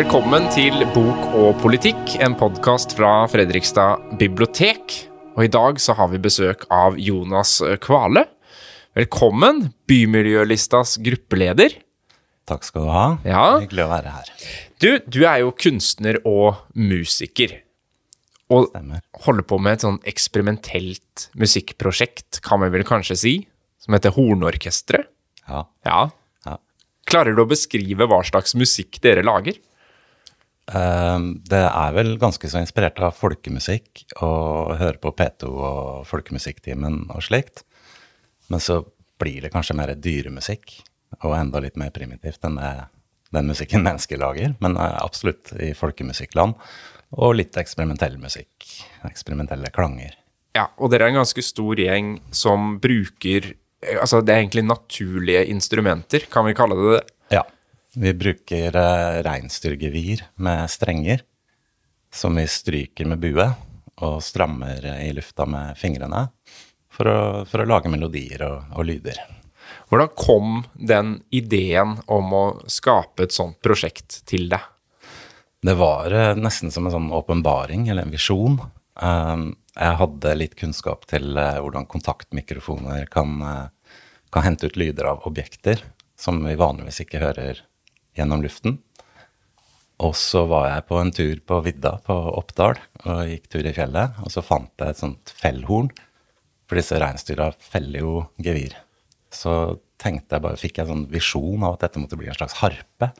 Velkommen til Bok og politikk, en podkast fra Fredrikstad bibliotek. Og i dag så har vi besøk av Jonas Kvale. Velkommen, Bymiljølistas gruppeleder. Takk skal du ha. Ja. Hyggelig å være her. Du, du er jo kunstner og musiker. Og Stemmer. holder på med et sånn eksperimentelt musikkprosjekt, kan vi vel kanskje si, som heter Hornorkesteret. Ja. Ja. ja. Klarer du å beskrive hva slags musikk dere lager? Eh, Det er vel ganske så inspirert av folkemusikk og høre på P2 og Folkemusikktimen og slikt. Men så blir det kanskje mer dyremusikk, og enda litt mer primitivt enn det, den musikken mennesker lager. Men eh, absolutt i folkemusikkland. Og litt eksperimentell musikk. Eksperimentelle klanger. Ja, og dere er en ganske stor gjeng som bruker Altså, det er egentlig naturlige instrumenter, kan vi kalle det det? Ja. Vi bruker eh, reinsdyrgevir med strenger, som vi stryker med bue og strammer i lufta med fingrene for å, for å lage melodier og, og lyder. Hvordan kom den ideen om å skape et sånt prosjekt til deg? Det var eh, nesten som en sånn åpenbaring, eller en visjon. Um, jeg hadde litt kunnskap til eh, hvordan kontaktmikrofoner kan, eh, kan hente ut lyder av objekter som vi vanligvis ikke hører gjennom luften. Og så var jeg på en tur på vidda på Oppdal og gikk tur i fjellet, og så fant jeg et sånt fellhorn, for disse reinsdyra feller jo gevir. Så tenkte jeg bare, fikk jeg en sånn visjon av at dette måtte bli en slags harpe.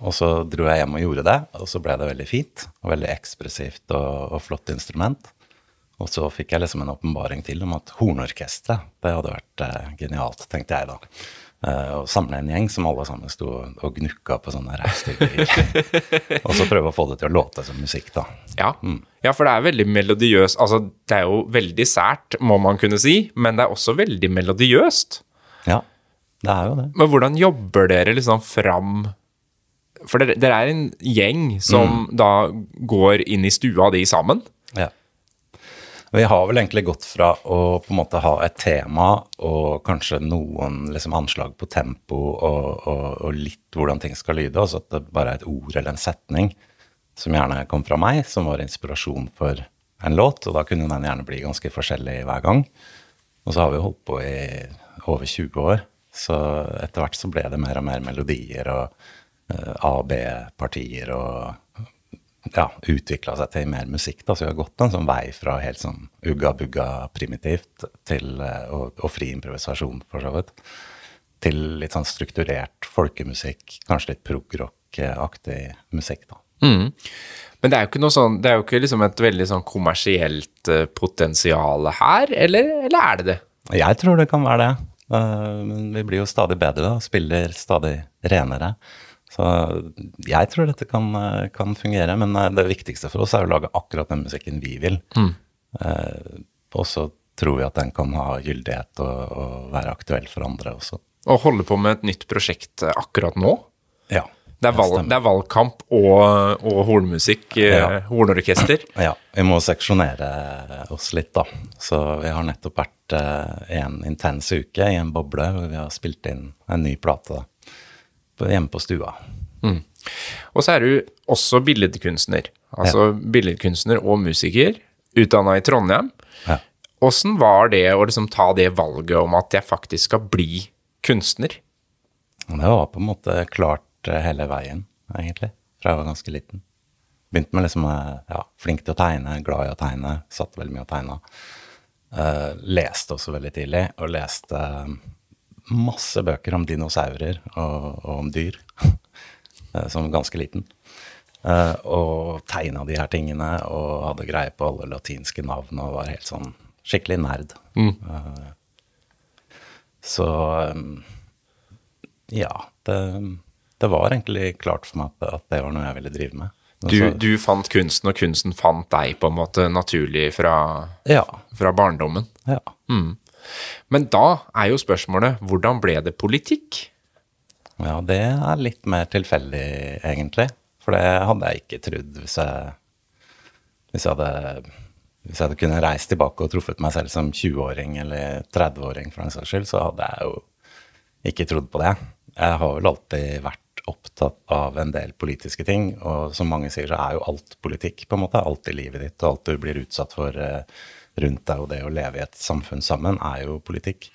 Og så dro jeg hjem og gjorde det, og så ble det veldig fint og veldig ekspressivt og, og flott instrument. Og så fikk jeg liksom en åpenbaring til om at hornorkesteret, det hadde vært eh, genialt, tenkte jeg da. Eh, å samle en gjeng som alle sammen sto og gnukka på sånne reisestykker. og så prøve å få det til å låte som musikk, da. Ja. ja, for det er veldig melodiøst. Altså, det er jo veldig sært, må man kunne si, men det er også veldig melodiøst. Ja, det er jo det. Men hvordan jobber dere liksom fram For dere, dere er en gjeng som da går inn i stua di sammen. Vi har vel egentlig gått fra å på en måte ha et tema og kanskje noen liksom anslag på tempo og, og, og litt hvordan ting skal lyde, altså at det bare er et ord eller en setning som gjerne kom fra meg, som var inspirasjon for en låt, og da kunne den gjerne bli ganske forskjellig hver gang. Og så har vi holdt på i over 20 år, så etter hvert så ble det mer og mer melodier og uh, A- og B-partier og ja, utvikla seg til mer musikk. Da. Så vi har gått en sånn vei fra helt sånn ugga-bugga primitivt til, eh, og, og fri improvisasjon, for så vidt, til litt sånn strukturert folkemusikk, kanskje litt prog-rock-aktig musikk, da. Men det er jo ikke noe sånn Det er jo ikke liksom et veldig sånn kommersielt uh, potensial her, eller, eller er det det? Jeg tror det kan være det. Eh, Men vi blir jo stadig bedre og spiller stadig renere. Så jeg tror dette kan, kan fungere, men eh, det viktigste for oss er å lage akkurat den musikken vi vil. Eh, Og så tror vi at den kan ha gyldighet og, og være aktuell for andre også. Og holde på med et nytt prosjekt eh, akkurat nå? Ja, Det er, valg, det er valgkamp og, og hornmusikk, eh, Ja. hornorkester. Ja, vi må seksjonere oss litt, da. Så vi har nettopp vært en intens uke i en boble hvor vi har spilt inn en ny plate da, hjemme på stua. Og så er du også billedkunstner. Altså billedkunstner og musiker, utdanna i Trondheim. Ja. Var det å liksom ta det valget om at jeg faktisk skal bli kunstner? Det var på en måte klart eh, hele veien, egentlig, fra jeg var ganske liten. Begynte med liksom, eh, ja, flink til å tegne, glad i å tegne, satt veldig mye og tegna. Uh, leste også veldig tidlig, og leste eh, masse bøker om dinosaurer og, og om dyr, eh, som ganske liten. Eh, og tegna de her tingene, og hadde greie på alle latinske navn, og var helt sånn skikkelig nerd. Eh, så ja, det, det var egentlig klart for meg at, det var noe jeg ville drive med. Du, du fant kunsten, og kunsten fant deg på en måte naturlig fra, ja, fra barndommen. ja. Men da er jo spørsmålet hvordan ble det politikk? Ja, det er litt mer tilfeldig, egentlig. For det hadde jeg ikke trodd hvis jeg, hvis jeg hadde hvis jeg hadde kunnet reist tilbake og truffet meg selv som 20-åring eller 30-åring, for den saks skyld, så hadde jeg jo ikke trodd på det. Jeg har vel alltid vært opptatt av en del politiske ting, og som mange sier, så er jo alt politikk, på en måte. Alt i livet ditt og alt du blir utsatt for eh, rundt deg, og det å leve i et samfunn sammen, er jo politikk.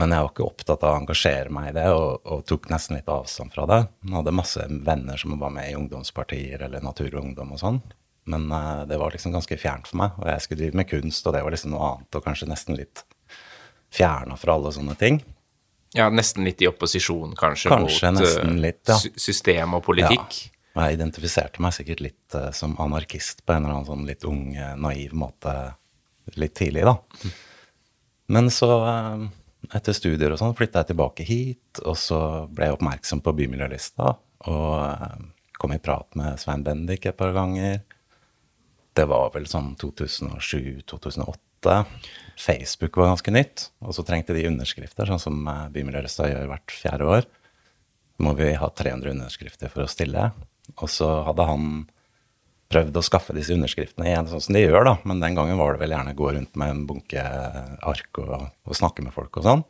Men jeg var ikke opptatt av å engasjere meg i det, og, og tok nesten litt avstand fra det. Jeg hadde masse venner som var med i ungdomspartier eller Natur og Ungdom og sånn. Men uh, det var liksom ganske fjernt for meg, og jeg skulle drive med kunst, og det var liksom noe annet, og kanskje nesten litt fjerna fra alle sånne ting. Ja, nesten litt i opposisjon, kanskje, Kanskje mot eh, litt, ja. system og politikk. Og jeg identifiserte meg sikkert litt uh, som anarkist på en eller annen sånn litt ung, naiv måte litt tidlig, da. Men så, eh, etter studier og sånn, flytta jeg tilbake hit, og så ble jeg oppmerksom på Bymiljølista, og eh, kom i prat med Svein Bendik et par ganger. Det var vel sånn 2007-2008. Facebook var ganske nytt, og så trengte de underskrifter, sånn som eh, Bymiljølista gjør hvert fjerde år. Må vi ha 300 underskrifter for å stille. Og så hadde han prøvd å skaffe disse underskriftene igjen, sånn som de gjør, da. Men den gangen var det vel gjerne gå rundt med en bunke ark og, og snakke med folk og sånn.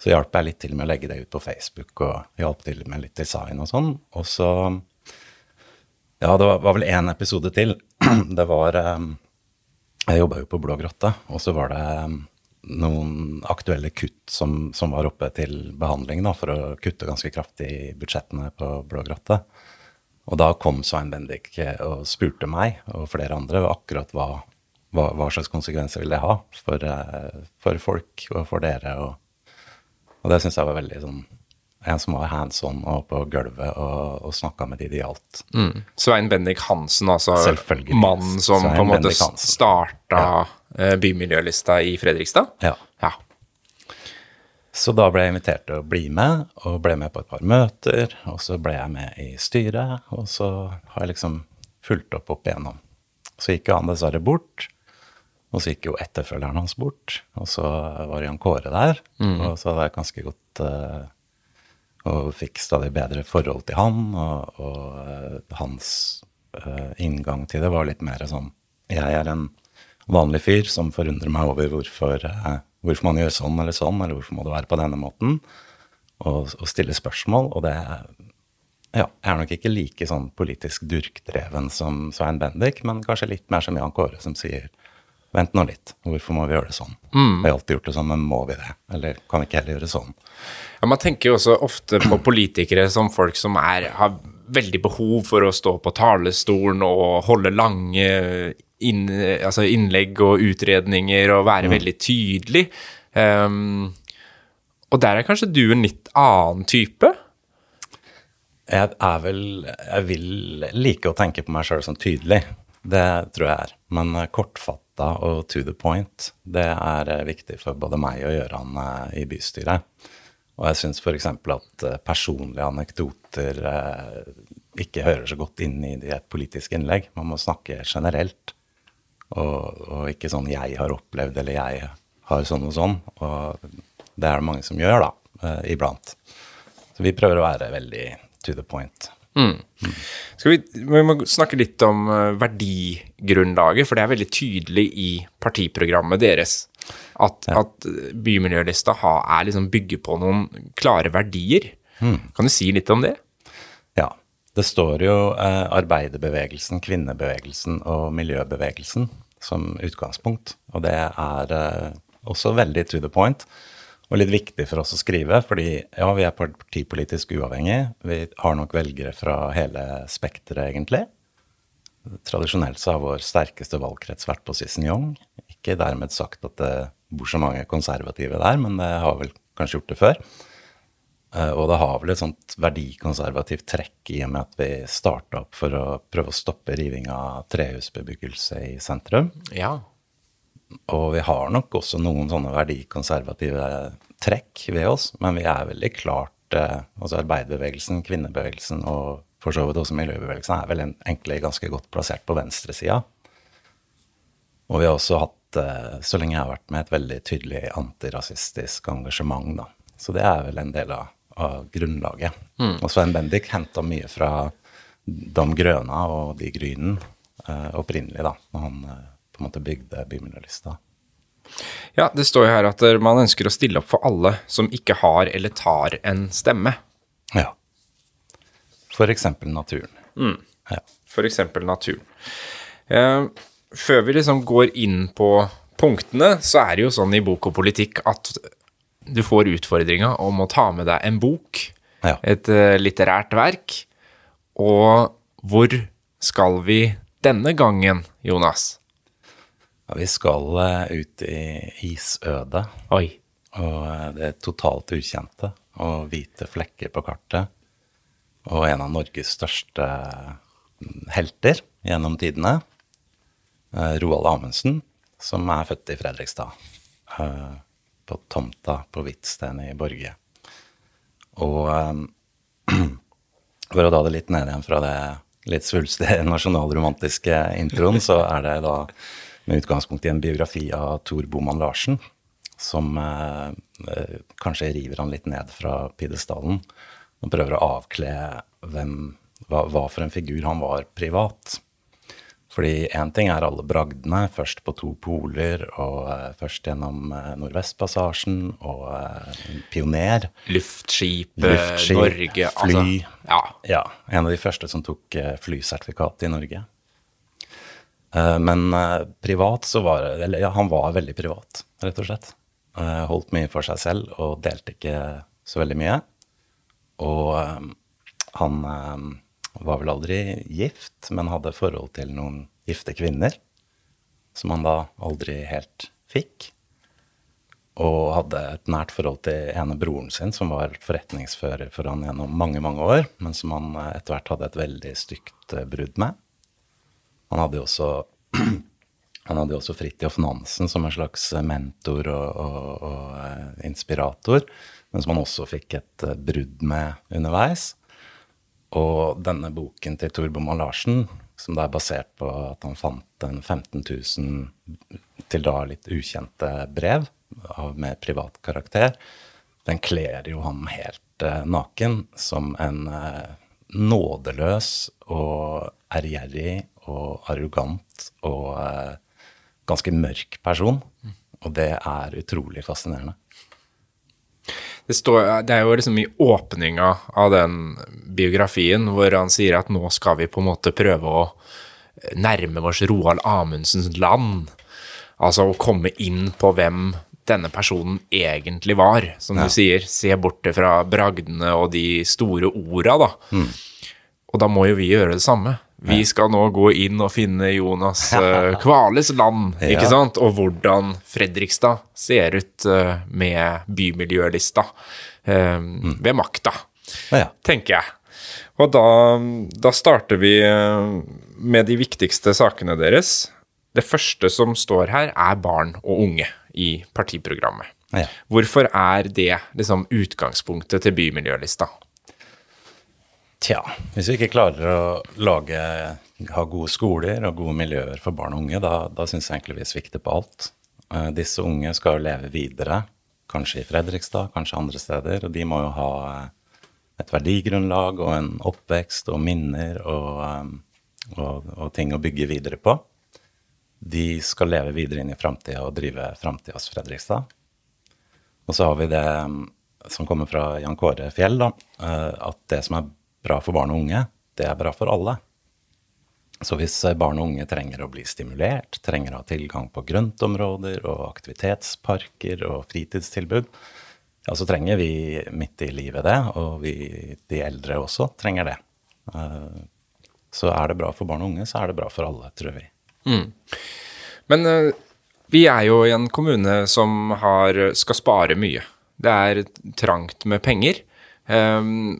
Så hjalp jeg litt til med å legge det ut på Facebook og hjalp til med litt design og sånn. Og så Ja, det var, var vel én episode til. Det var eh, Jeg jobba jo på Blå grotte, og så var det eh, noen aktuelle kutt som, som var oppe til behandling da, for å kutte ganske kraftig i budsjettene på Blå grotte. Og da kom Svein Bendik eh, og spurte meg og flere andre akkurat hva, hva, hva slags konsekvenser vil det ha for, eh, for folk og for dere. Og, og det syns jeg var veldig sånn En som var hands on og på gulvet og, og snakka med de det gjaldt. Mm. Svein Bendik Hansen, altså mannen som Svein på en måte starta ja. bymiljølista i Fredrikstad? Ja. Ja. Så da ble jeg invitert til å bli med, og ble med på et par møter. Og så ble jeg med i styret, og så har jeg liksom fulgt opp opp igjennom. Så gikk jo han dessverre bort, og så gikk jo etterfølgeren hans bort. Og så var Jan Kåre der, og så hadde jeg ganske godt eh, Og fikk stadig bedre forhold til han, og, og hans eh, inngang til det var litt mer sånn Jeg er en vanlig fyr som forundrer meg over hvorfor, eh, hvorfor man gjør sånn eller sånn, eller hvorfor må det være på denne måten, og, og stille spørsmål. Og det ja, jeg er nok ikke like sånn politisk durkdreven som Svein Bendik, men kanskje litt mer som Jan Kåre, som sier vent nå litt, hvorfor må vi gjøre det sånn? Vi har alltid gjort det sånn, men må vi det? Eller kan vi ikke heller gjøre det sånn? Ja, Man tenker jo også ofte på politikere som folk som er, har veldig behov for å stå på talerstolen og holde lange inn, altså innlegg og utredninger og være veldig tydelig. Um, og der er kanskje du en litt annen type? Jeg er vel Jeg vil like å tenke på meg sjøl som tydelig. Det tror jeg er. Men eh, kortfatta og to the point, det er eh, viktig for både meg og Gøran eh, i bystyret. Og jeg syns f.eks. at personlige anekdoter ikke hører så godt inn i et politisk innlegg. Man må snakke generelt, og, og ikke sånn 'jeg har opplevd' eller 'jeg har sånn og sånn'. Og det er det mange som gjør, da, eh, iblant. Så vi prøver å være veldig to the point. Skal vi, vi må snakke litt om eh, verdigrunnlaget, for det er veldig tydelig i partiprogrammet deres. At, at bymiljølista ha, er liksom bygger på noen klare verdier. Kan du si litt om det? Det står jo eh, arbeiderbevegelsen, kvinnebevegelsen og miljøbevegelsen som utgangspunkt. Og det er eh, også veldig to the point og litt viktig for oss å skrive, fordi ja, vi er partipolitisk uavhengige. Vi har nok velgere fra hele spekteret, egentlig. Tradisjonelt så har vår sterkeste valgkrets vært på Sisson-Young. Ikke dermed sagt at det bor så mange konservative der, men det har vel kanskje gjort det før. Eh, Og det har vel et sånt verdikonservativt trekk i og med at vi starta opp for å prøve å stoppe riving av trehusbebyggelse i sentrum. Ja. Og vi har nok også noen sånne verdikonservative trekk ved oss, men vi er veldig klart eh, Altså arbeiderbevegelsen, kvinnebevegelsen og for så vidt også miljøbevegelsen er vel egentlig ganske godt plassert på venstresida. Og vi har også hatt eh, så lenge jeg har vært med, et veldig tydelig antirasistisk engasjement, da. Så det er vel en del av, av grunnlaget. Og Svein Bendik henta mye fra De Grøna og De Grynen eh, opprinnelig, da, når han eh, på en måte bygde Bymiljølista. Ja, det står jo her at eh, man ønsker å stille opp for alle som ikke har eller tar en stemme. Ja. For eksempel naturen. Ja. For eksempel naturen. Eh, før vi liksom går inn på punktene, så er det jo sånn i bok og politikk at du får utfordringa om å ta med deg en bok, Ja. et eh, litterært verk. Og hvor skal vi denne gangen, Jonas? Ja, vi skal eh, ut i isødet. Oi. Og det det totalt ukjente og hvite flekker på kartet. Og en av Norges største mm, helter gjennom tidene, eh, Roald Amundsen, som er født i Fredrikstad. På tomta på Hvitsten i Borge. Og eh, for å ta det litt ned igjen fra det litt svulstige nasjonalromantiske introen, så er det da med utgangspunkt i en biografi av Tor Boman Larsen, som eh, eh, kanskje river han litt ned fra pidestallen og prøver å avkle hvem, hva, hva for en figur han var privat. Fordi én ting er alle bragdene, først på to poler, og uh, først gjennom uh, Nordvestpassasjen, og uh, pioner. Luftskip, Luftskip, Norge fly. Altså, ja. Ja, en av de første som tok flysertifikat i Norge. Men privat så var Eller ja, han var veldig privat, rett og slett. Holdt mye for seg selv og delte ikke så veldig mye. Og han var vel aldri gift, men hadde forhold til noen gifte kvinner. Som han da aldri helt fikk. Og hadde et nært forhold til ene broren sin, som var forretningsfører for han gjennom mange mange år, men som han eh, etter hvert hadde et veldig stygt eh, brudd med. Han hadde jo også han hadde også Fridtjof Nansen som en slags mentor og, og, og eh, inspirator, men som han også fikk et eh, brudd med underveis. Og denne boken til Tor Boman Larsen, som da er basert på at han fant en 15 000 til da litt ukjente brev av, med privat karakter, den kler jo ham helt eh, naken som en eh, nådeløs og ærgjerrig og arrogant og eh, ganske mørk person. Og det er utrolig fascinerende. Det, står, det er jo liksom i åpninga av den biografien hvor han sier at nå skal vi på en måte prøve å nærme oss Roald Amundsens land. Altså å komme inn på hvem denne personen egentlig var, som du sier. Se bort fra bragdene og de store orda, da. Og da må jo vi gjøre det samme. Vi skal nå gå inn og finne Jonas uh, Kvales land, ikke Ja. sant? Og hvordan Fredrikstad ser ut eh, med bymiljølista eh, ved makta, Ja, tenker jeg. Og da, da starter vi eh, med de viktigste sakene deres. Det første som står her, er barn og unge i partiprogrammet. ja. Hvorfor er det liksom utgangspunktet til bymiljølista? Tja, hvis vi ikke klarer å lage, ha gode skoler og gode miljøer for barn og unge, da, da syns jeg egentlig vi svikter på alt. Eh, disse unge skal jo leve videre, kanskje i Fredrikstad, kanskje andre steder, og de må jo ha eh, et verdigrunnlag og en oppvekst og minner og, eh, og, og ting å bygge videre på. De skal leve videre inn i framtida og drive framtidas Fredrikstad. Og så har vi det mm, som kommer fra Jan Kåre Fjell, da, at det som er bra for barn og unge, det er bra for alle. Så hvis eh, barn og unge trenger å bli stimulert, trenger å ha tilgang på grøntområder og aktivitetsparker og fritidstilbud, ja, så trenger vi midt i livet det, og vi, de eldre også, trenger det. Eh, Så er det bra for barn og unge, så er det bra for alle, tror vi. Men eh, vi er jo i en kommune som har, skal spare mye. Det er trangt med penger. Ehm,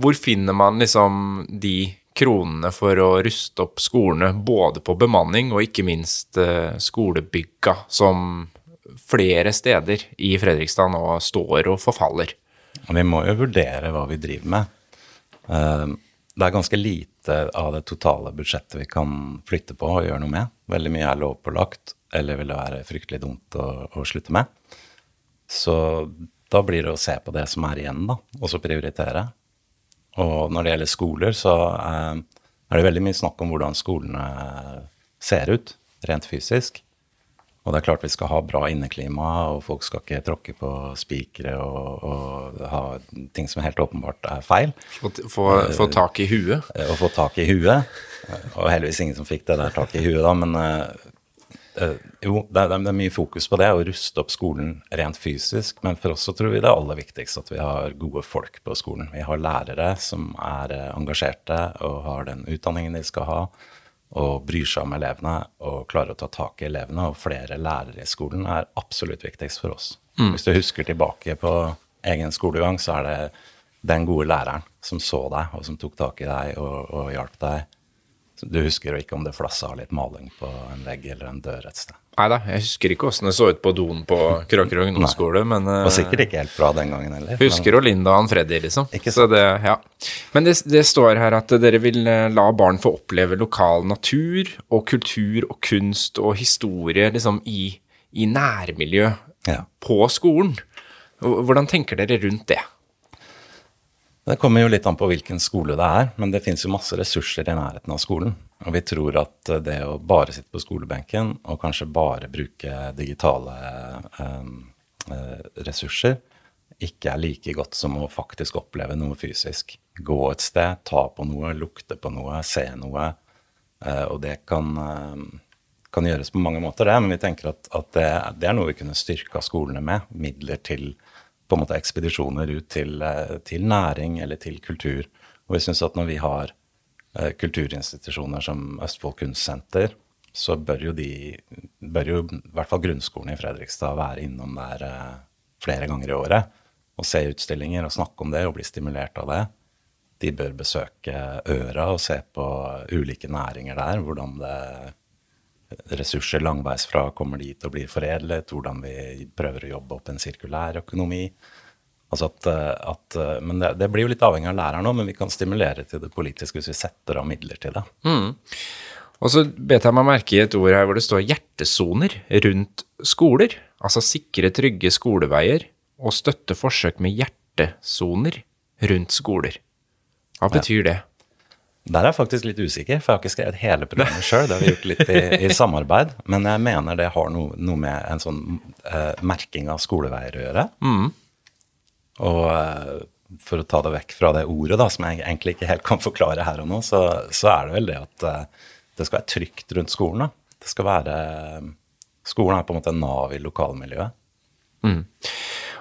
hvor finner man liksom de kronene for å ruste opp skolene, både på bemanning og ikke minst eh, skolebygga, som flere steder i Fredrikstad nå står og forfaller? Vi må jo vurdere hva vi driver med. Eh, det er ganske lite av det totale budsjettet vi kan flytte på og gjøre noe med. Veldig mye er lovpålagt, eller vil det være fryktelig dumt å, å slutte med. Så da blir det å se på det som er igjen, da, og så prioritere. Og når det gjelder skoler, så er, er det veldig mye snakk om hvordan skolene ser ut, rent fysisk. Og det er klart vi skal ha bra inneklima, og folk skal ikke tråkke på spikere og, og, ha ting som helt åpenbart er feil. Få, få, få tak i huet? Eh, og få tak i huet. Og heldigvis ingen som fikk det der taket i huet, da, men uh, jo, det er, det er, mye fokus på det, å ruste opp skolen rent fysisk. Men for oss så tror vi det er aller viktigst at vi har gode folk på skolen. Vi har lærere som er engasjerte og har den utdanningen de skal ha og bryr seg om elevene og klarer å ta tak i elevene. Og flere lærere i skolen er absolutt viktigst for oss. Mm. Hvis du husker tilbake på egen skolegang, så er det den gode læreren som så deg, og som tok tak i deg og, og hjalp deg. Du husker jo ikke om det flassa litt maling på en vegg eller en dør et sted. Nei da, jeg husker ikke åssen det så ut på doen på Krakerø ungdomsskole, men Det var sikkert ikke helt bra den gangen heller. Husker men... Linda og Freddy, liksom. Ikke så det, ja. Men det, det, står her at dere vil eh, la barn få oppleve lokal natur og kultur og kunst og historie liksom i, i nærmiljø ja. på skolen. Hvordan tenker dere rundt det? Det kommer jo litt an på hvilken skole det er, men det fins jo masse ressurser i nærheten av skolen. Og vi tror at det å bare sitte på skolebenken og kanskje bare bruke digitale eh, eh, ressurser, ikke er like godt som å faktisk oppleve noe fysisk. Gå et sted, ta på noe, lukte på noe, se noe. Eh, og det kan, eh, kan, gjøres på mange måter, det, men vi tenker at, at det, det, er noe vi kunne styrka skolene med. Midler til på en måte ekspedisjoner ut til, eh, til næring eller til kultur. Og vi syns at når vi har eh, kulturinstitusjoner som Østfold Kunstsenter, så bør jo de, bør jo i hvert fall grunnskolen i Fredrikstad være innom der eh, flere ganger i året og se utstillinger og snakke om det og bli stimulert av det. De bør besøke Øra og se på ulike næringer der, hvordan det ressurser langveisfra kommer dit og blir foredlet, hvordan vi prøver å jobbe opp en sirkulær økonomi. Altså at, at, men det, det, blir jo litt avhengig av læreren òg, men vi kan stimulere til det politiske hvis vi setter av midler til det. Mm. Og så bet jeg meg merke i et ord her hvor det står hjertesoner rundt skoler. Altså sikre, trygge skoleveier og støtte forsøk med hjertesoner rundt skoler. Hva betyr ja. Der er jeg faktisk litt usikker, for jeg har ikke skrevet hele programmet sjøl. Det har vi gjort litt i, i, samarbeid. Men jeg mener det har noe, noe med en sånn uh, merking av skoleveier å gjøre. Mm. Og uh, for å ta det vekk fra det ordet, da, som jeg egentlig ikke helt kan forklare her og nå, så, så er det vel det at uh, det skal være trygt rundt skolen. Da. Det skal være Skolen er på en måte nav i lokalmiljøet. Mm.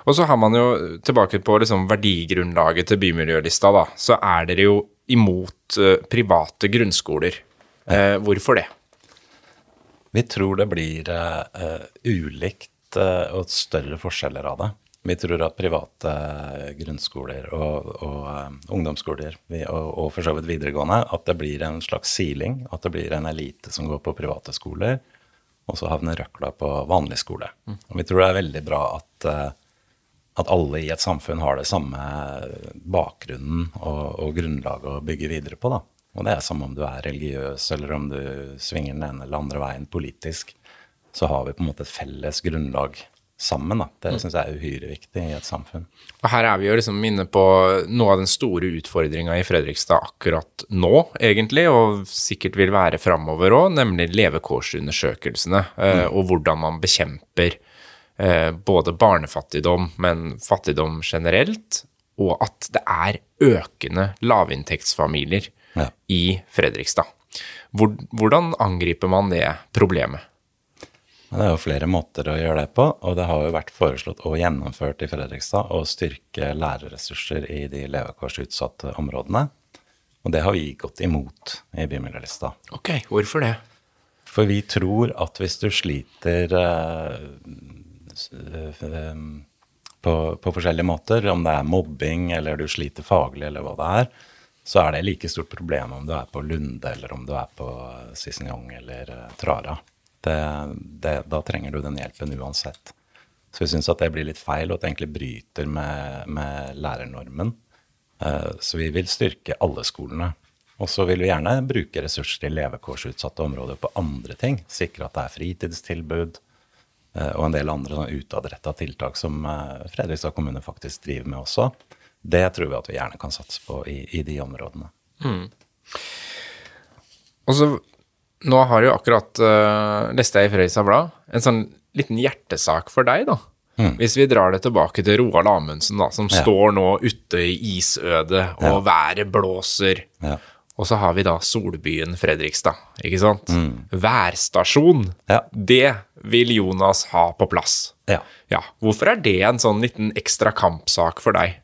Og så har man jo, tilbake på liksom verdigrunnlaget til bymiljølista, da, så er dere jo imot uh, private grunnskoler. Ja. hvorfor det? Vi tror det blir uh, ulikt og større forskjeller av det. Vi tror at private grunnskoler og, og ungdomsskoler og, og, for så vidt videregående, at det blir en slags siling. At det blir en elite som går på private skoler, og så havner røkla på vanlig skole. Mm. Og vi tror det er veldig bra at at alle i et samfunn har det samme bakgrunnen og, og grunnlaget å bygge videre på. da. Og det er som om du er religiøs, eller om du svinger den ene eller andre veien politisk. Så har vi på en måte et felles grunnlag sammen. da. Det syns jeg er uhyre viktig i et samfunn. Og Her er vi jo liksom inne på noe av den store utfordringa i Fredrikstad akkurat nå, egentlig, og sikkert vil være framover òg, nemlig levekårsundersøkelsene, eh, mm. og hvordan man bekjemper både barnefattigdom, men fattigdom generelt, og at det er økende lavinntektsfamilier ja. i Fredrikstad. Hvordan angriper man det problemet? Det er jo flere måter å gjøre det på, og det har jo vært foreslått og gjennomført i Fredrikstad å styrke lærerressurser i de levekårsutsatte områdene. Og det har vi gått imot i Bymiljølista. Ok, hvorfor det? For vi tror at hvis du sliter eh, Eh, på, på, forskjellige måter. Om det er mobbing, eller du sliter faglig, eller hva det er, så er det like stort problem om du er på Lunde, eller om du er på Sissingang eller uh, Trara. Det, det, da trenger du den hjelpen uansett. Så vi syns at det blir litt feil, og at det egentlig bryter med, med lærernormen. Så vi vil styrke alle skolene. Og så vil vi gjerne bruke ressurser i levekårsutsatte områder på andre ting. Sikre at det er fritidstilbud eh, og en del andre sånn utadretta tiltak som eh, Fredrikstad kommune faktisk driver med også. Det tror vi at vi gjerne kan satse på i, i de områdene. Mm. Og så, nå har jo akkurat uh, leste jeg i Fredrikstad Blad en sånn liten hjertesak for deg, da. Mm. Hvis vi drar det tilbake til Roald Amundsen, da, som ja. står nå ute i isødet, og ja. været blåser. Ja. Og så har vi da solbyen Fredrikstad, ikke sant? Mm. Værstasjon. Ja. Det vil Jonas ha på plass. Ja. ja. Hvorfor er det en sånn liten ekstra kampsak for deg?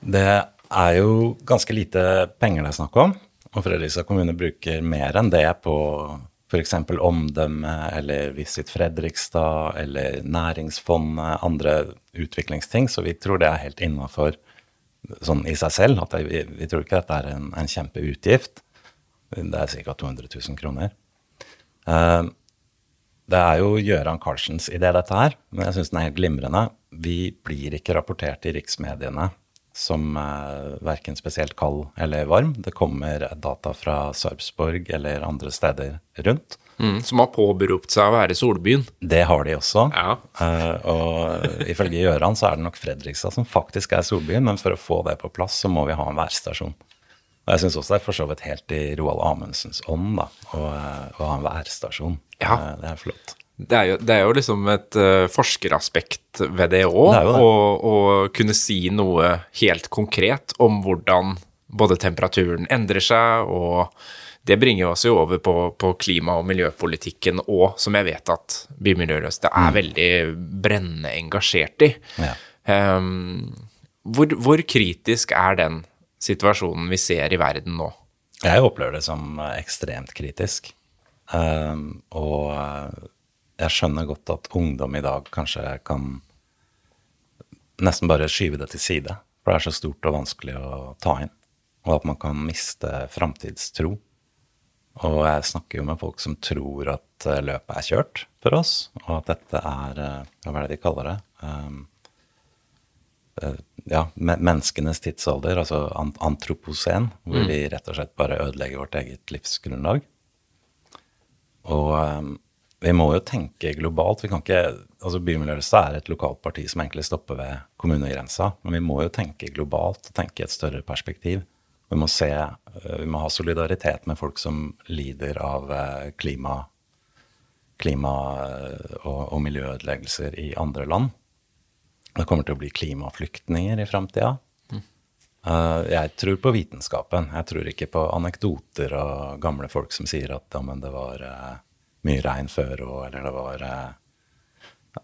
Det er jo ganske lite penger det er snakk om. Og Fredrikstad kommune bruker mer enn det på f.eks. omdømme eller Visit Fredrikstad eller Næringsfondet, andre utviklingsting. Så vi tror det er helt innafor sånn i seg selv. at vi, vi, tror ikke dette er en, en kjempeutgift. Det er ca. 200 000 kroner. Uh, det er jo Gøran Carlsens idé, dette her, men jeg syns den er helt glimrende. Vi blir ikke rapportert i riksmediene som eh, verken spesielt kald eller varm. Det kommer data fra Sarpsborg eller andre steder rundt. Mm, som har påberopt seg å være Solbyen. Det har de også. Ja. Eh, og ifølge Gjøran så er det nok Fredrikstad som faktisk er Solbyen, men for å få det på plass, så må vi ha en værstasjon. Og jeg syns også det er for så vidt helt i Roald Amundsens ånd da, å, å, ha en værstasjon. Ja. Uh, det er flott. Det er, jo, det er jo, liksom et uh, forskeraspekt ved det òg, å kunne si noe helt konkret om hvordan både temperaturen endrer seg, og det bringer oss jo over på, på klima- og miljøpolitikken òg, som jeg vet at Bymiljøløst er mm. veldig brennende engasjert i. Ja. Um, hvor, hvor, kritisk er den situasjonen vi ser i verden nå? Jeg opplever det som ekstremt kritisk. Um, og jeg skjønner godt at ungdom i dag kanskje kan nesten bare skyve det til side. For det er så stort og vanskelig å ta inn. Og at man kan miste framtidstro. Og jeg snakker jo med folk som tror at eh, løpet er kjørt for oss, og at dette er eh, Hva er det de kaller det? Um, ja, menneskenes tidsalder, altså antropocen, hvor mm. vi rett og slett bare ødelegger vårt eget livsgrunnlag. Og um, vi må jo tenke globalt. Vi kan ikke, altså Bymiljørelsen er et lokalt parti som egentlig stopper ved kommunegrensa, men vi må jo tenke globalt og tenke i et større perspektiv. Vi må, se, eh, vi må ha solidaritet med folk som lider av eh, klima, klima eh, og, og miljøødeleggelser i andre land. Det kommer til å bli klimaflyktninger i framtida. Mm. Jeg tror på vitenskapen. Jeg tror ikke på anekdoter og gamle folk som sier at ja, det var mye regn før og eller det var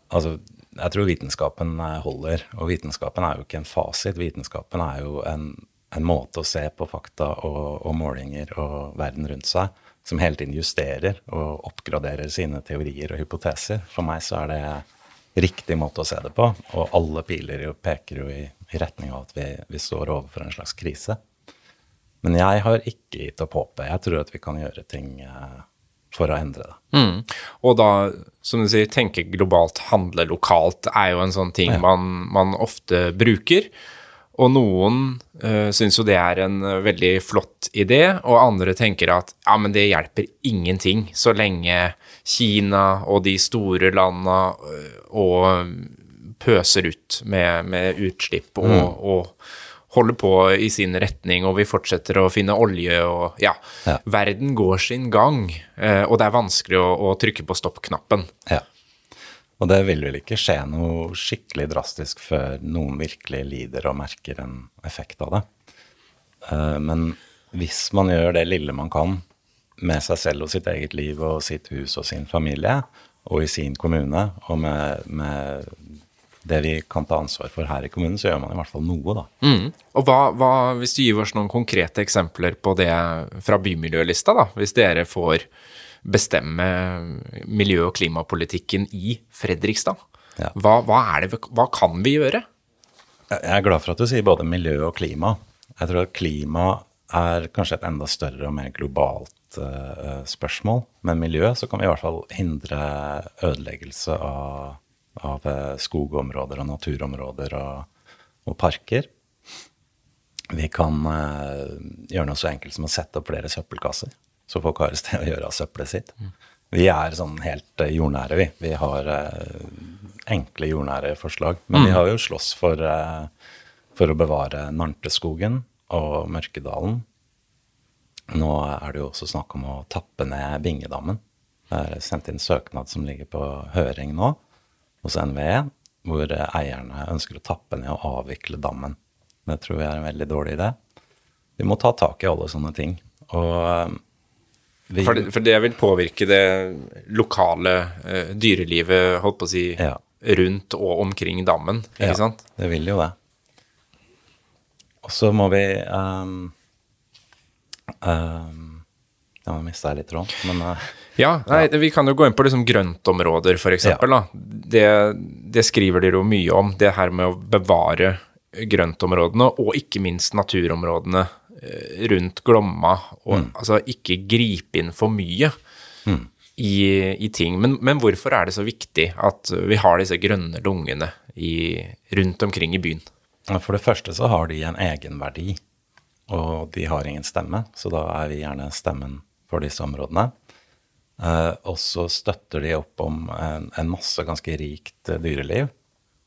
Altså, jeg tror vitenskapen holder. Og vitenskapen er jo ikke en fasit. Vitenskapen er jo en en måte å se på fakta og, og, målinger og verden rundt seg som hele tiden justerer og oppgraderer sine teorier og hypoteser. For meg så er det riktig måte å se det på, og alle piler jo peker jo i, i retning av at vi, vi, står overfor en slags krise. Men jeg har ikke gitt opp håpet. Jeg tror at vi kan gjøre ting eh, for å endre det. Mm. Og da, som du sier, tenke globalt, handle lokalt er jo en sånn ting ja. man, man ofte bruker. Og noen uh, syns jo det er en uh, veldig flott idé, og andre tenker at ja, men det hjelper ingenting så lenge Kina og de store landa uh, og pøser ut med, med utslipp og, mm. og, holder på i sin retning, og vi fortsetter å finne olje og ja, ja. verden går sin gang, uh, og det er vanskelig å, å trykke på stopp-knappen. Ja. Og det vil vel ikke skje noe skikkelig drastisk før noen virkelig lider og merker en effekt av det. Eh, men hvis man gjør det lille man kan med seg selv og sitt eget liv og sitt hus og sin familie, og i sin kommune, og med, med det vi kan ta ansvar for her i kommunen, så gjør man i hvert fall noe, da. Mm. Og hva, hva, hvis du gir oss noen konkrete eksempler på det fra bymiljølista, da, hvis dere får bestemme miljø- og klimapolitikken i Fredrikstad. Ja. Hva, hva, det, hva, kan vi gjøre? Jeg er glad for at du sier både miljø og klima. Jeg tror at klima er kanskje et enda større og mer globalt uh, spørsmål. Men miljø så kan vi i hvert fall hindre ødeleggelse av, av skogområder og naturområder og, og parker. Vi kan uh, gjøre noe så enkelt som å sette opp flere søppelkasser, så folk har et sted å gjøre av søppelet sitt. Vi er sånn helt eh, jordnære, vi. Vi har eh, enkle jordnære forslag. Men vi har jo slåss for, eh, for å bevare Narnteskogen og Mørkedalen. Nå er det jo også snakk om å tappe ned Bingedammen. Det er sendt inn søknad som ligger på høring nå hos NVE, hvor eierne ønsker å tappe ned og avvikle dammen. Det tror vi er en veldig dårlig idé. Vi må ta tak i alle sånne ting. Og For det, for det vil påvirke det lokale uh, dyrelivet, holdt på å si, Ja. rundt og omkring dammen, ikke Ja, sant? Det vil jo det. Og så må vi um, um, Ja, nå mista jeg litt råd, men uh, Ja, nei, vi kan jo gå inn på liksom grøntområder, for eksempel. Det, det skriver dere jo mye om, det her med å bevare grøntområdene, og ikke minst naturområdene rundt Glomma, og altså ikke gripe inn for mye i, i ting. Men, men hvorfor er det så viktig at vi har disse grønne lungene i, rundt omkring i byen? For det første så har de en egenverdi, og de har ingen stemme, så da er vi gjerne stemmen for disse områdene. Eh, og så støtter de opp om en, en masse ganske rikt eh, dyreliv.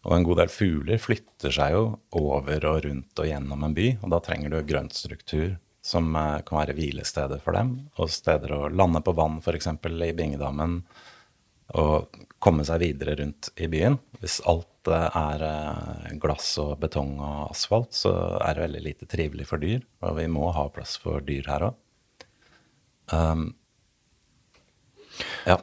Og en god del fugler flytter seg jo over og rundt og gjennom en by, og da trenger du grøntstruktur som eh, kan være hvilesteder for dem, og steder å lande på vann, f.eks. i Bingedammen, og komme seg videre rundt i byen. Hvis alt eh, er eh, glass og betong og asfalt, så er det veldig lite trivelig for dyr, og vi må ha plass for dyr her òg. Um, ja.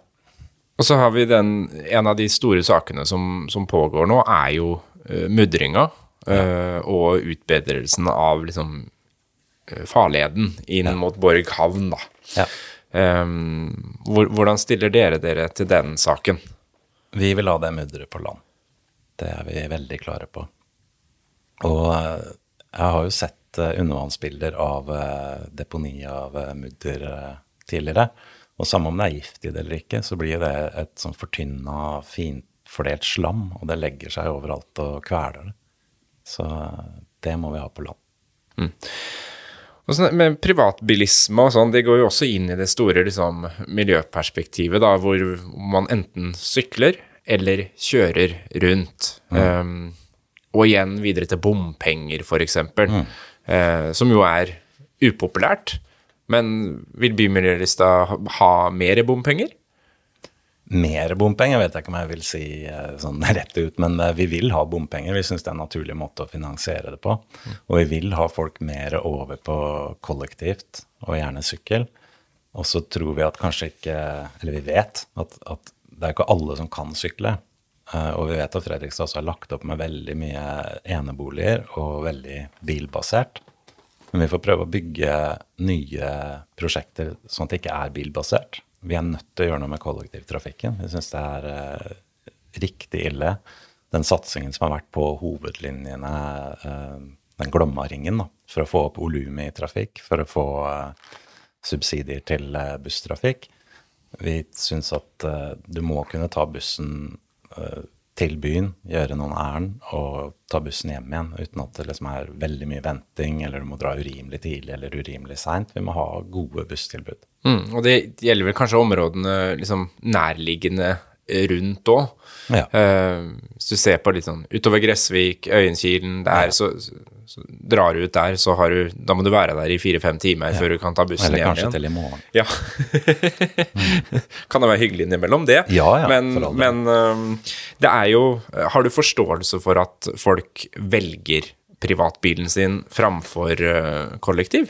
Og så har vi den, en av de store sakene som, som pågår nå, er jo uh, mudringa uh, og utbedrelsen av liksom uh, farleden inn mot Borg havn, da. ja. Um, hvor, hvordan stiller dere dere til den saken? Vi vil ha det mudderet på land. Det er vi veldig klare på. Og eh, jeg har jo sett eh, undervannsbilder av eh, deponi av eh, mudder eh, tidligere. Og samme om det er gift i det eller ikke, så blir det et sånn fortynna, finfordelt slam, og det legger seg overalt og kveler det. Så det må vi ha på land. Og sånn men privatbilisme og sånn, det går jo også inn i det store liksom, miljøperspektivet, da, hvor man enten sykler eller kjører rundt. Um, og igjen videre til bompenger, for eksempel, Uh, som jo er upopulært. Men vil Bymiljølista ha, mer bompenger? Mer bompenger vet jeg ikke om jeg vil si eh, sånn rett ut, men eh, vi vil ha bompenger. Vi syns det er en naturlig måte å finansiere det på. Og vi vil ha folk mer over på kollektivt, og gjerne sykkel. Og så tror vi at kanskje ikke Eller vi vet at, at det er ikke alle som kan sykle. Eh, Og vi vet at Fredrikstad også har lagt opp med veldig mye eneboliger og veldig bilbasert. Men vi får prøve å bygge nye prosjekter sånn at det ikke er bilbasert. Vi er nødt til å gjøre noe med kollektivtrafikken. Vi syns det er eh, riktig ille. Den satsingen som har vært på hovedlinjene, eh, den Glomma-ringen, for å få opp volumet i trafikk, for å få eh, subsidier til eh, busstrafikk. Vi syns at eh, du må kunne ta bussen eh, til byen, gjøre noen ærend og ta bussen hjem igjen uten at det liksom er veldig mye venting, eller du må dra urimelig tidlig eller urimelig seint. Vi må ha gode busstilbud. Mm, og det gjelder vel kanskje områdene liksom nærliggende rundt òg. Ja. hvis du ser på litt sånn utover Gressvik, Øyenkilen, der, ja. så, så drar du ut der, så har du Da må du være der i fire-fem timer før du kan ta bussen Eller hjem kanskje til i morgen. Ja. kan det være hyggelig innimellom, det. Ja, ja, men men det er jo Har du forståelse for at folk velger privatbilen sin framfor øh, kollektiv?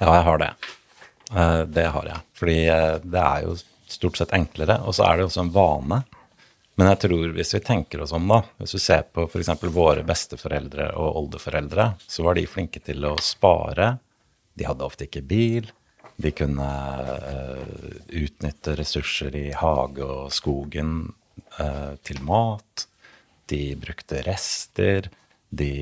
Ja, jeg har det. Eh, Det har jeg. Fordi eh, det er jo stort sett enklere, og så er det også en vane. Men jeg tror hvis vi tenker oss om, da, hvis du ser på f.eks. våre besteforeldre og oldeforeldre, så var de flinke til å spare. De hadde ofte ikke bil. De kunne uh, utnytte ressurser i hage og skogen uh, til mat. De brukte rester. De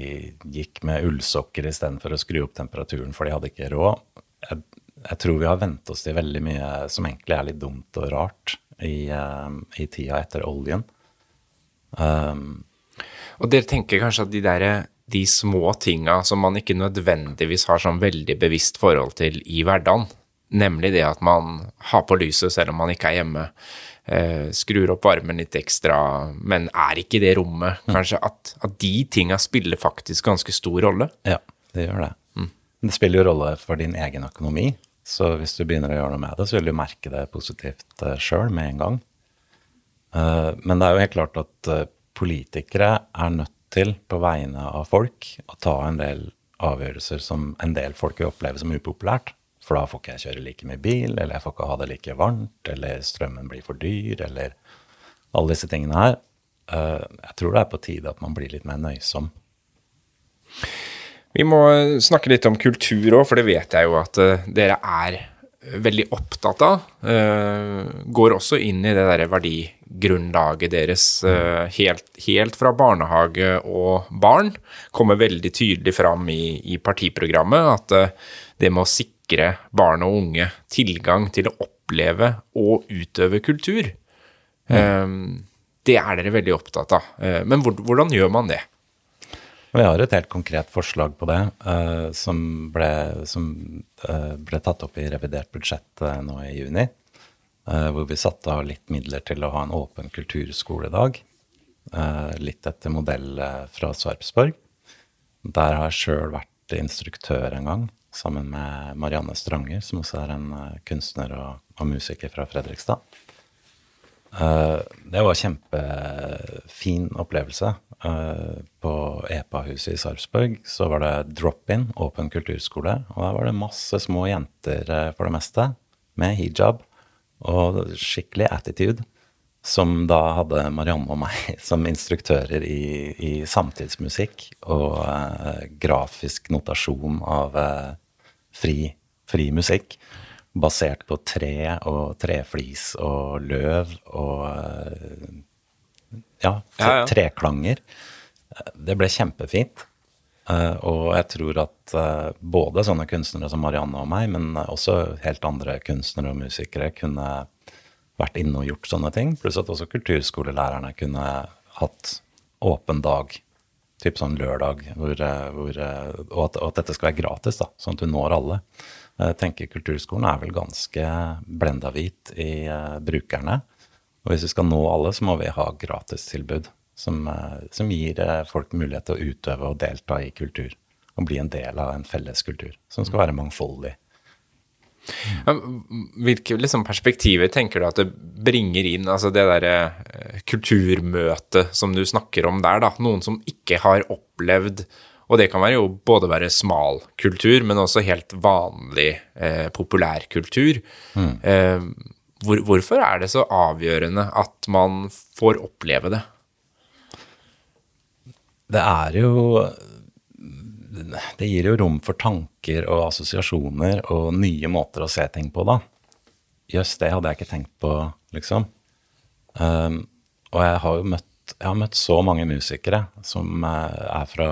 gikk med ullsokker istedenfor å skru opp temperaturen, for de hadde ikke råd. Jeg, jeg tror vi har vent oss til veldig mye som egentlig er litt dumt og rart i, eh, i tida etter oljen. Um, Og dere tenker kanskje at de der de små tinga som man ikke nødvendigvis har sånn veldig bevisst forhold til i hverdagen. Nemlig det at man har på lyset selv om man ikke er hjemme. Eh, skrur opp varmen litt ekstra, men er ikke i det rommet. Kanskje at, at de tinga spiller faktisk ganske stor rolle. Ja, det gjør det. Det spiller jo rolle for din egen økonomi. Så hvis du begynner å gjøre noe med det, så vil du merke det positivt uh, sjøl med en gang. Eh, men det er jo helt klart at eh, politikere er nødt til, på vegne av folk, å ta en del avgjørelser som en del folk vil oppleve som upopulært. For da får ikke jeg kjøre like mye bil, eller jeg får ikke ha det like varmt, eller strømmen blir for dyr, eller alle disse tingene her. Eh, jeg tror det er på tide at man blir litt mer nøysom. Vi må snakke litt om kultur òg, for det vet jeg jo at uh, dere er veldig opptatt av. Uh, går også inn i det derre verdigrunnlaget deres helt, helt, fra barnehage og barn. Kommer veldig tydelig fram i, i partiprogrammet at det med å sikre barn og unge tilgang til å oppleve og utøve kultur, mm. det er dere veldig opptatt av. men hvordan gjør man det? Vi har et helt konkret forslag på det, uh, som, ble, som uh, ble, tatt opp i revidert budsjett uh, nå i juni. hvor vi satte av litt midler til å ha en åpen kulturskoledag. litt etter modell fra Sarpsborg. Der har jeg sjøl vært instruktør en gang, sammen med Marianne Stranger, som også er en kunstner og, og musiker fra Fredrikstad. det var en kjempefin opplevelse. Uh, på EPA-huset i Sarpsborg så var det drop-in, åpen kulturskole. Og der var det masse små jenter uh, for det meste, med hijab og skikkelig attitude. Som da hadde Marianne og meg som instruktører i, i samtidsmusikk og uh, grafisk notasjon av fri, fri musikk basert på tre og treflis og løv og ja, ja, ja. treklanger. Det ble kjempefint. Uh, og jeg tror at uh, både sånne kunstnere som Marianne og meg, men også helt andre kunstnere og musikere kunne vært inne og gjort sånne ting. Pluss at også kulturskolelærerne kunne hatt åpen dag, typ sånn lørdag, hvor, uh, hvor, og, at, og, at, dette skal være gratis, da, sånn at du når alle. Jeg tenker Kulturskolen er vel ganske blenda hvit i brukerne. Og hvis vi skal nå alle, så må vi ha gratistilbud som, eh, som gir eh, folk mulighet til å utøve og delta i kultur. Og bli en del av en felles kultur som skal være mangfoldig. Hvilke liksom, perspektiver tenker du at det bringer inn altså det derre eh, kulturmøtet som du snakker om der, da? Noen som ikke har opplevd og det kan være jo både være smal kultur, men også helt vanlig eh, populærkultur. Mm. Eh, hvor, hvorfor er det så avgjørende at man får oppleve det? Det er jo Det gir jo rom for tanker og assosiasjoner og nye måter å se ting på, da. Jøss, det hadde jeg ikke tenkt på, liksom. Um, og jeg har jo møtt jeg har møtt så mange musikere som eh, er fra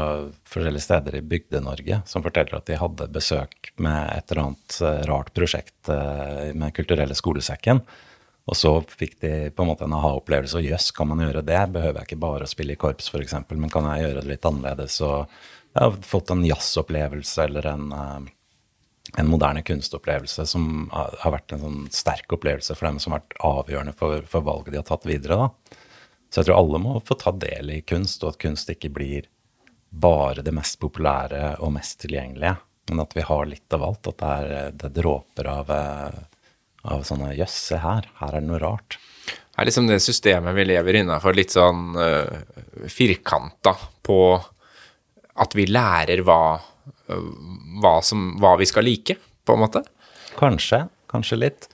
forskjellige steder i Bygde-Norge, som forteller at de hadde besøk med et eller annet eh, rart prosjekt eh, med Kulturelle skolesekken. Og så fikk de på en måte en aha-opplevelse. Og jøss, kan man gjøre det? Behøver jeg ikke bare å spille i korps, f.eks., men kan jeg gjøre det litt annerledes? Og jeg har fått en jazzopplevelse eller en, en moderne kunstopplevelse som har vært en sånn sterk opplevelse for dem som har vært avgjørende for, for valget de har tatt videre. da. Så jeg tror alle må få ta del i kunst, og at kunst ikke blir bare det mest populære og mest tilgjengelige, men at vi har litt av alt. At det er, det dråper av, eh, av sånne Jøss, se her, her er det noe rart. Det er liksom det systemet vi lever innafor, litt sånn uh, firkanta på at vi lærer hva, uh, hva, som, hva vi skal like, på en måte? Kanskje. Kanskje litt.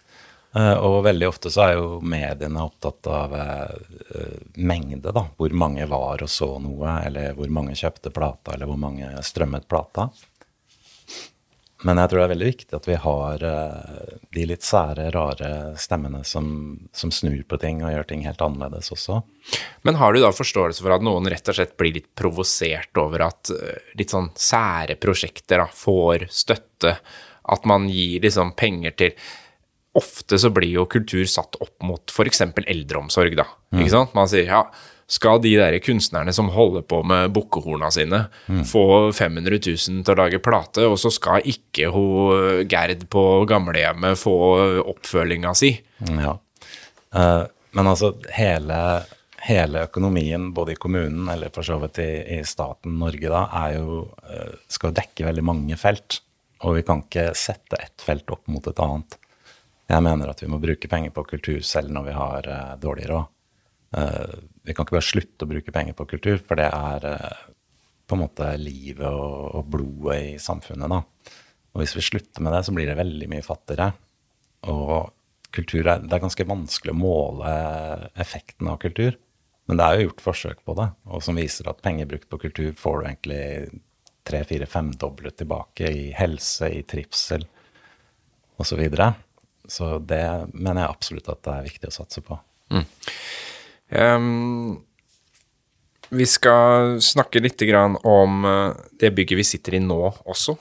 Uh, og veldig ofte så er jo mediene opptatt av uh, mengde, da. Hvor mange var og så noe, eller hvor mange kjøpte plata, eller hvor mange strømmet plata. Men jeg tror det er veldig viktig at vi har uh, de litt sære, rare stemmene som, som, snur på ting og gjør ting helt annerledes også. Men har du da forståelse for at noen rett og slett blir litt provosert over at litt sånn sære prosjekter da, får støtte? At man gir liksom penger til ofte så blir jo kultur satt opp mot f.eks. eldreomsorg, da. Mm. Ikke sant? Man sier ja, skal de der kunstnerne som holder på med bukkehorna sine, få 500 000 til å lage plate, og så skal ikke hun Gerd på gamlehjemmet få oppfølginga si? Ja. Uh, men altså, hele, hele økonomien, både i kommunen eller for så vidt i, i staten Norge, da, er jo, eh, skal dekke veldig mange felt. Og vi kan ikke sette ett felt opp mot et annet. Jeg mener at vi må bruke penger på kultur selv når vi har uh, dårlig råd. Uh, vi kan ikke bare slutte å bruke penger på kultur, for det er uh, på en måte livet og, og, blodet i samfunnet. da. Og hvis vi slutter med det, så blir det veldig mye fattigere. Og kultur er, det er ganske vanskelig å måle effekten av kultur. Men det er jo gjort forsøk på det, og som viser at penger brukt på kultur får du egentlig tre, fire, femdoblet tilbake i helse, i trivsel osv. Så, videre. Så det mener jeg absolutt at det er viktig å satse på. Mm. Um, vi skal snakke litt om eh, det bygget vi sitter i nå også,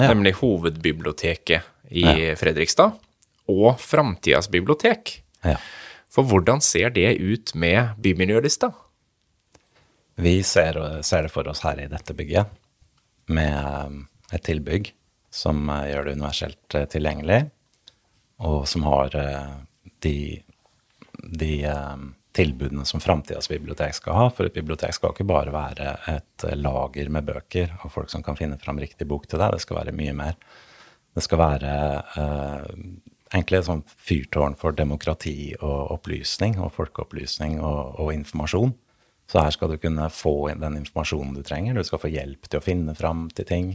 ja. nemlig hovedbiblioteket i ja. Fredrikstad og Framtidas bibliotek. Ja. For hvordan ser det ut med bymiljølista? Vi ser, ser, det for oss her i dette bygget, med eh, et tilbygg som eh, gjør det universelt tilgjengelig, og som har de, de tilbudene som framtidas bibliotek skal ha. For et bibliotek skal ikke bare være et lager med bøker og folk som kan finne fram riktig bok til deg. Det skal være mye mer. Det skal være eh, egentlig et sånt fyrtårn for demokrati og opplysning og folkeopplysning og, og, informasjon. Så her skal du kunne få den informasjonen du trenger. Du skal få hjelp til å finne fram til ting.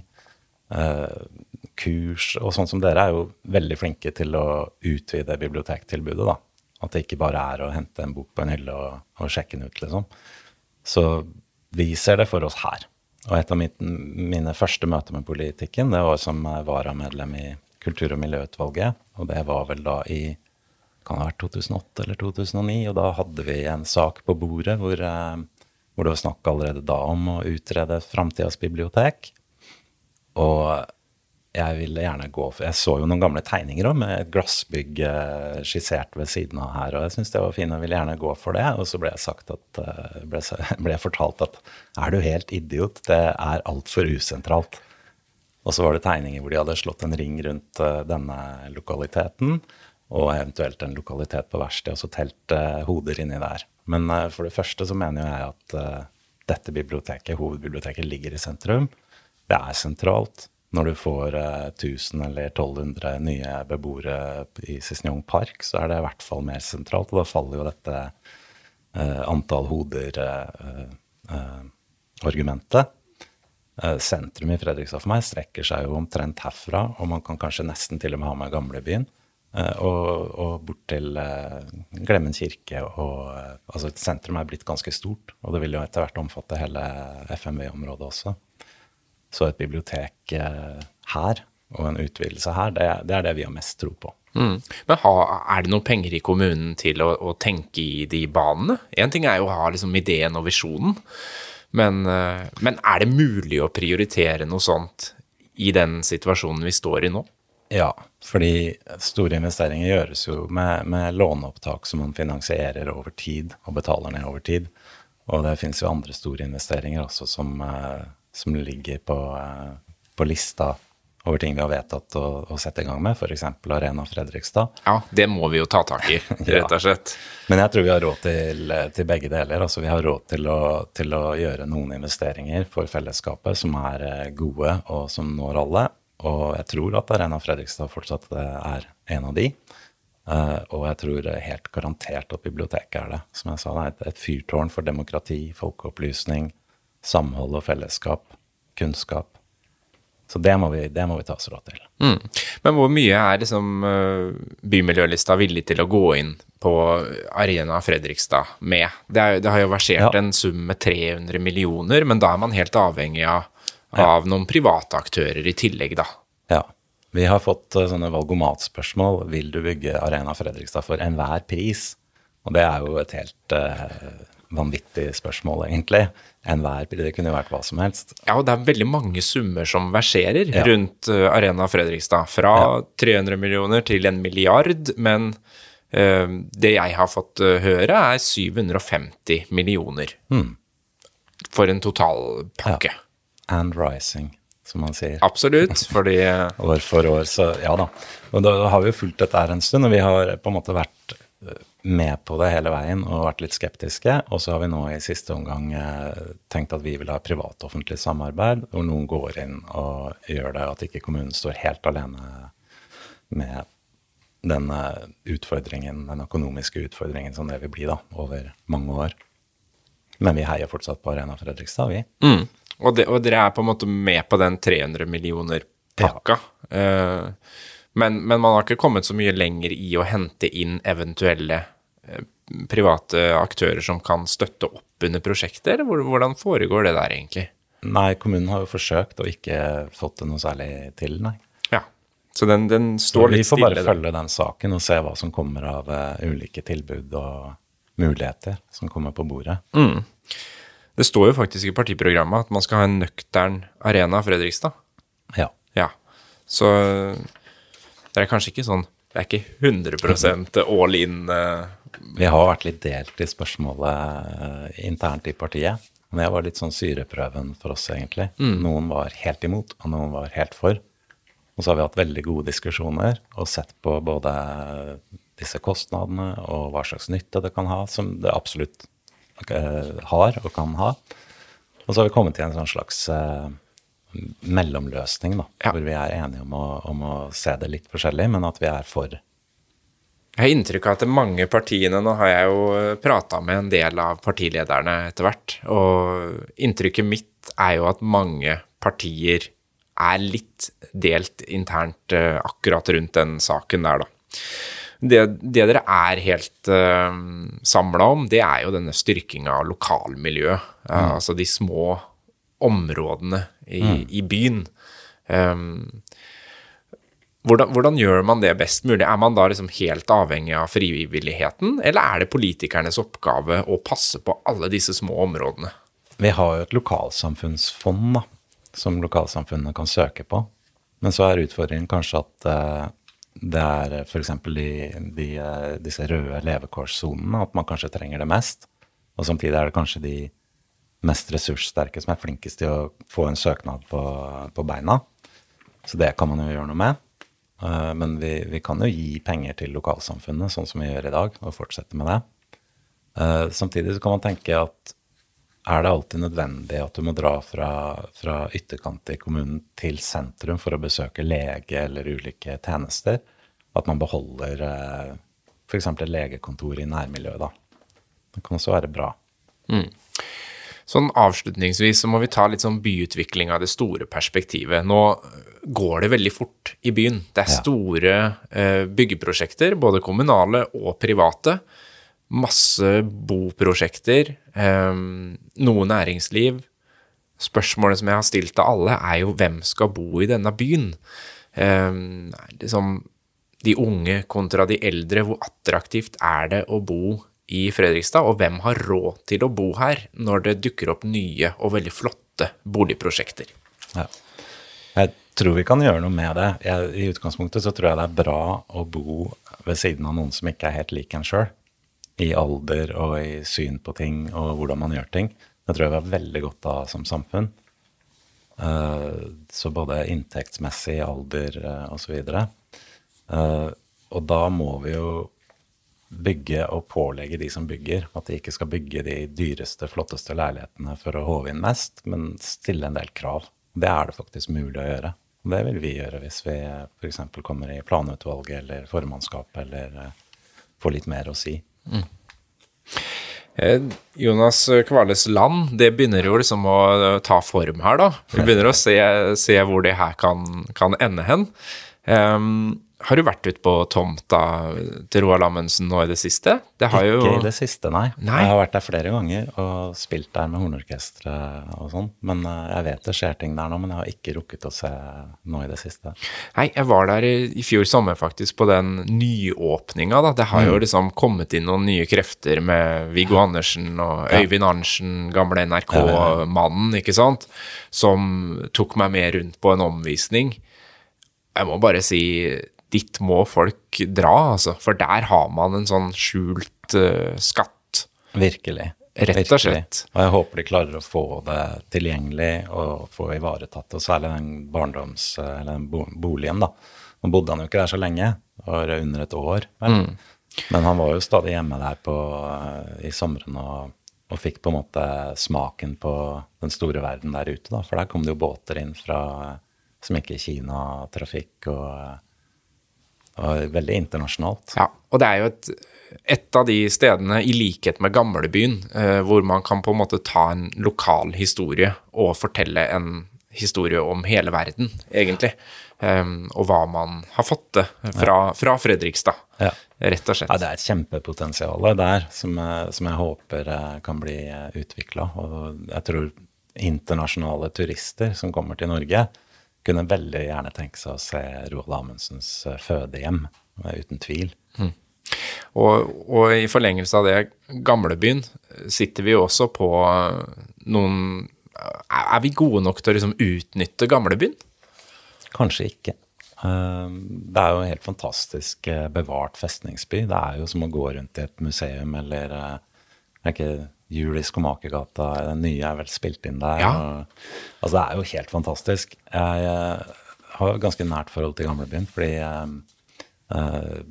Uh, kurs og sånn som dere er jo veldig flinke til å utvide bibliotektilbudet, da. At det ikke bare er å hente en bok på en hylle og, og sjekke den ut, liksom. Så vi ser det for oss her. Og et av mitt, mine første møter med politikken, det var som varamedlem i kultur- og miljøutvalget. Og det var vel da i kan det ha vært 2008 eller 2009. Og da hadde vi en sak på bordet hvor, eh, hvor det var snakk allerede da om å utrede framtidas bibliotek. Og jeg ville gjerne gå for Jeg så jo noen gamle tegninger òg, med et glassbygg eh, skissert ved siden av her, og jeg syntes det var fint og ville gjerne gå for det. Og så ble jeg, sagt at, eh, ble, ble jeg fortalt at er du helt idiot, det er altfor usentralt. Og så var det tegninger hvor de hadde slått en ring rundt uh, denne lokaliteten, og eventuelt en lokalitet på verkstedet, og så telt hoder inni der. Men for det første så mener jeg at dette biblioteket, hovedbiblioteket, ligger i sentrum. Det er sentralt når du får eh, 1000 eller 1200 nye beboere i Cicignon Park, så er det i hvert fall mer sentralt. Og da faller jo dette eh, antall hoder-argumentet. Eh, eh, eh, sentrum i Fredrikstad for meg strekker seg jo omtrent herfra, og man kan kanskje nesten til og med ha med gamlebyen. Eh, og, og bort til Glemmen kirke og Altså, sentrum er blitt ganske stort, og det vil jo etter hvert omfatte hele FMV-området også. Så et bibliotek eh, her og en utvidelse her, det, det, er det vi har mest tro på. Mm. Men ha, er det noe penger i kommunen til å, å tenke i de banene? Én ting er jo å ha liksom ideen og visjonen, men, eh, men, er det mulig å prioritere noe sånt i den situasjonen vi står i nå? Ja, fordi store investeringer gjøres jo med, med låneopptak som man finansierer over tid og betaler ned over tid. Og det finnes jo andre store investeringer også som eh, som ligger på, eh, på lista over ting vi har vedtatt å, å sette i gang med, f.eks. Arena Fredrikstad. Ja, det må vi jo ta tak i, rett og slett. ja. Men jeg tror vi har råd til, til begge deler. Altså, vi har råd til å, til å, gjøre noen investeringer for fellesskapet som er eh, gode og som når alle. Og jeg tror at Arena Fredrikstad fortsatt eh, er en av de. Og jeg tror helt garantert at biblioteket er det. Som jeg sa, det er et, et fyrtårn for demokrati, folkeopplysning, samhold og fellesskap, kunnskap. Så det må vi, det må vi ta oss råd til. Mm. Men hvor mye er liksom uh, bymiljølista villig til å gå inn på Arena Fredrikstad med? Det, er, det har jo versert ja. en sum med 300 millioner, men da er man helt avhengig av, av ja. noen private aktører i tillegg, da. Ja. Vi har fått uh, sånne valgomatspørsmål. Vil du bygge Arena Fredrikstad for enhver pris? Og det er jo et helt uh, vanvittig spørsmål, egentlig. Enhver Det kunne vært hva som helst. Ja, og det er veldig mange summer som verserer ja. rundt uh, Arena Fredrikstad. Fra ja. 300 millioner til en milliard, men uh, det jeg har fått eh, høre, er 750 millioner for en totalpakke. And rising, som man sier. Absolutt, fordi eh, år for år, så ja da. Og da har vi jo fulgt dette her en stund, og vi har på en måte vært eh, med på det hele veien og vært litt skeptiske. Og så har vi nå i siste omgang eh, tenkt at vi vil ha privat-offentlig samarbeid, hvor noen går inn og gjør det at ikke kommunen står helt alene med den eh, utfordringen, den økonomiske utfordringen som det vil bli da, over mange år. Men vi heier fortsatt på Arena Fredrikstad, vi. mm. og, det, og dere er på en måte med på den 300 millioner-pakka. Eh, men, men man har ikke kommet så mye lenger i å hente inn eventuelle eh, private aktører som kan støtte opp under prosjektet, eller hvordan foregår det der egentlig? Nei, kommunen har jo forsøkt og ikke fått det noe særlig til, nei. Ja, så den, den Så stille. vi får bare følge den saken og se hva som kommer av eh, ulike tilbud og muligheter som kommer på bordet. Det står jo faktisk i partiprogrammet at man skal ha en nøktern arena Fredrikstad. Ja. Ja, så det er kanskje ikke sånn Det er ikke 100% all in. eh, Vi har vært litt delt i spørsmålet eh, internt i partiet. Men det var litt sånn syreprøven for oss, egentlig. Noen var helt imot, og noen var helt for. Og så har vi hatt veldig gode diskusjoner og sett på både disse kostnadene og hva slags nytte det kan ha, som det absolutt eh, har og kan ha. Og så har vi kommet til en sånn slags mellomløsning, da, Ja. hvor vi er enige om å, om å se det litt forskjellig, men at vi er for. Jeg har inntrykk av at mange partiene Nå har jeg jo prata med en del av partilederne etter hvert, og inntrykket mitt er jo at mange partier er litt delt internt eh, akkurat rundt den saken der, da. Det, det dere er helt uh, samla om, det er jo denne styrkinga av lokalmiljøet. eh, Altså de små områdene i, i byen. Um, hvordan, hvordan gjør man det best mulig? Er man da liksom helt avhengig av frivilligheten, eller er det politikernes oppgave å passe på alle disse små områdene? Vi har jo et lokalsamfunnsfond da, som lokalsamfunnene kan søke på. Men så er utfordringen kanskje at uh, det er f.eks. De, de, eh, disse røde levekårssonene, at man kanskje trenger det mest. Og samtidig er det kanskje de mest ressurssterke som er flinkest til å få en søknad på, på beina. Så det kan man jo gjøre noe med. Eh, Men vi, vi kan jo gi penger til lokalsamfunnet, sånn som vi gjør i dag, og fortsette med det. Eh, Samtidig så kan man tenke at er det alltid nødvendig at du må dra fra, fra ytterkant i kommunen til sentrum for å besøke lege eller ulike tjenester? At man beholder eh, f.eks. legekontor i nærmiljøet, da. Det kan også være bra. Sånn avslutningsvis så må vi ta litt sånn byutvikling av det store perspektivet. Nå går det veldig fort i byen. Det er store eh, byggeprosjekter, både kommunale og private. Masse boprosjekter, eh, noe næringsliv. Spørsmålet som jeg har stilt til alle, er jo hvem skal bo i denne byen? Eh, liksom de unge kontra de eldre, hvor attraktivt er det å bo i Fredrikstad, og hvem har råd til å bo her når det dukker opp nye og veldig flotte boligprosjekter? Ja. Jeg tror vi kan gjøre noe med det. Jeg, I utgangspunktet så tror jeg det er bra å bo ved siden av noen som ikke er helt lik en sjøl. I alder og i syn på ting og hvordan man gjør ting. Det tror jeg vi har veldig godt av som samfunn. Eh, så både inntektsmessig, alder osv. Uh, og da må vi jo bygge og pålegge de som bygger, at de ikke skal bygge de dyreste, flotteste leilighetene for å håve inn mest, men stille en del krav. Det er det faktisk mulig å gjøre. Og det vil vi gjøre hvis vi f.eks. kommer i planutvalget eller formannskapet eller eh, får litt mer å si. Mm. Jonas Kvales land, det begynner jo liksom å eh, ta form her, da. Vi begynner å se, se hvor det her kan, kan ende hen. Ehm, har du vært ute på tomta til Roald Amundsen nå i det siste? Det har jo Ikke i det siste, nei. Nei. Jeg har vært der flere ganger og spilt der med hornorkesteret og sånn. Men eh, jeg vet det skjer ting der nå, men jeg har ikke rukket å se nå i det siste. Nei, jeg var der i, i fjor sommer faktisk på den nyåpninga, da. Det har jo liksom kommet inn noen nye krefter med Viggo Andersen og Øyvind Arntzen, gamle NRK-mannen, ikke sant, som tok meg med rundt på en omvisning. Jeg må bare si dit må folk dra, altså. For der har man en sånn skjult uh, skatt. Virkelig. Rett og slett. Og jeg håper de klarer å få det tilgjengelig og få ivaretatt. Og særlig den barndoms... Eller den boligen, da. Nå bodde han jo ikke der så lenge, var under et år. Mm. Men han var jo stadig hjemme der på, i somrene og, og, fikk på en måte smaken på den store verden der ute, da. For der kom det jo båter inn fra som gikk i Kina-trafikk og og veldig internasjonalt. Ja, og det er jo et, et av de stedene, i likhet med gamlebyen, eh, hvor man kan på en måte ta en lokal historie og fortelle en historie om hele verden, egentlig. Um, og hva man har fått til fra, fra Fredrikstad, ja. rett og slett. Ja, det er et kjempepotensial der som, som jeg håper eh, kan bli eh, utvikla. Og jeg tror internasjonale turister som kommer til Norge, kunne veldig gjerne tenke seg å se Roald Amundsens eh, fødehjem, uten tvil. Mm. Og, og, i forlengelse av det, gamlebyen, sitter vi jo også på eh, noen Er vi gode nok til å liksom utnytte gamlebyen? Kanskje ikke. Eh, det er jo en helt fantastisk bevart festningsby. Det er jo som å gå rundt i et museum eller er ikke Jul i Skomakergata, den nye er vel spilt inn der. Ja. Og, altså, det er jo helt fantastisk. Jeg, jeg har ganske nært forhold til gamlebyen, fordi eh,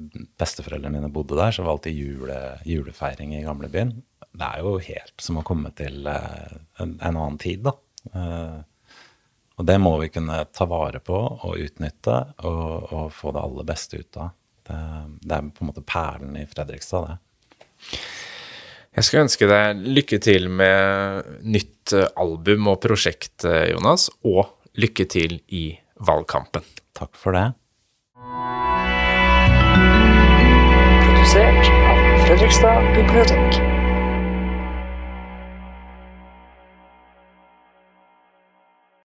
besteforeldrene mine bodde der, så var alltid jule, julefeiring i gamlebyen. Det er jo helt som å komme til eh, en, en, annen tid, da. Eh, og det må vi kunne ta vare på og utnytte og, og få det aller beste ut av. Det, det er på en måte perlen i Fredrikstad, det. Jeg skal ønske deg lykke til med nytt eh, album og prosjekt, eh, Jonas, og lykke til i valgkampen. Takk for det. Produsert av Fredrikstad bibliotek.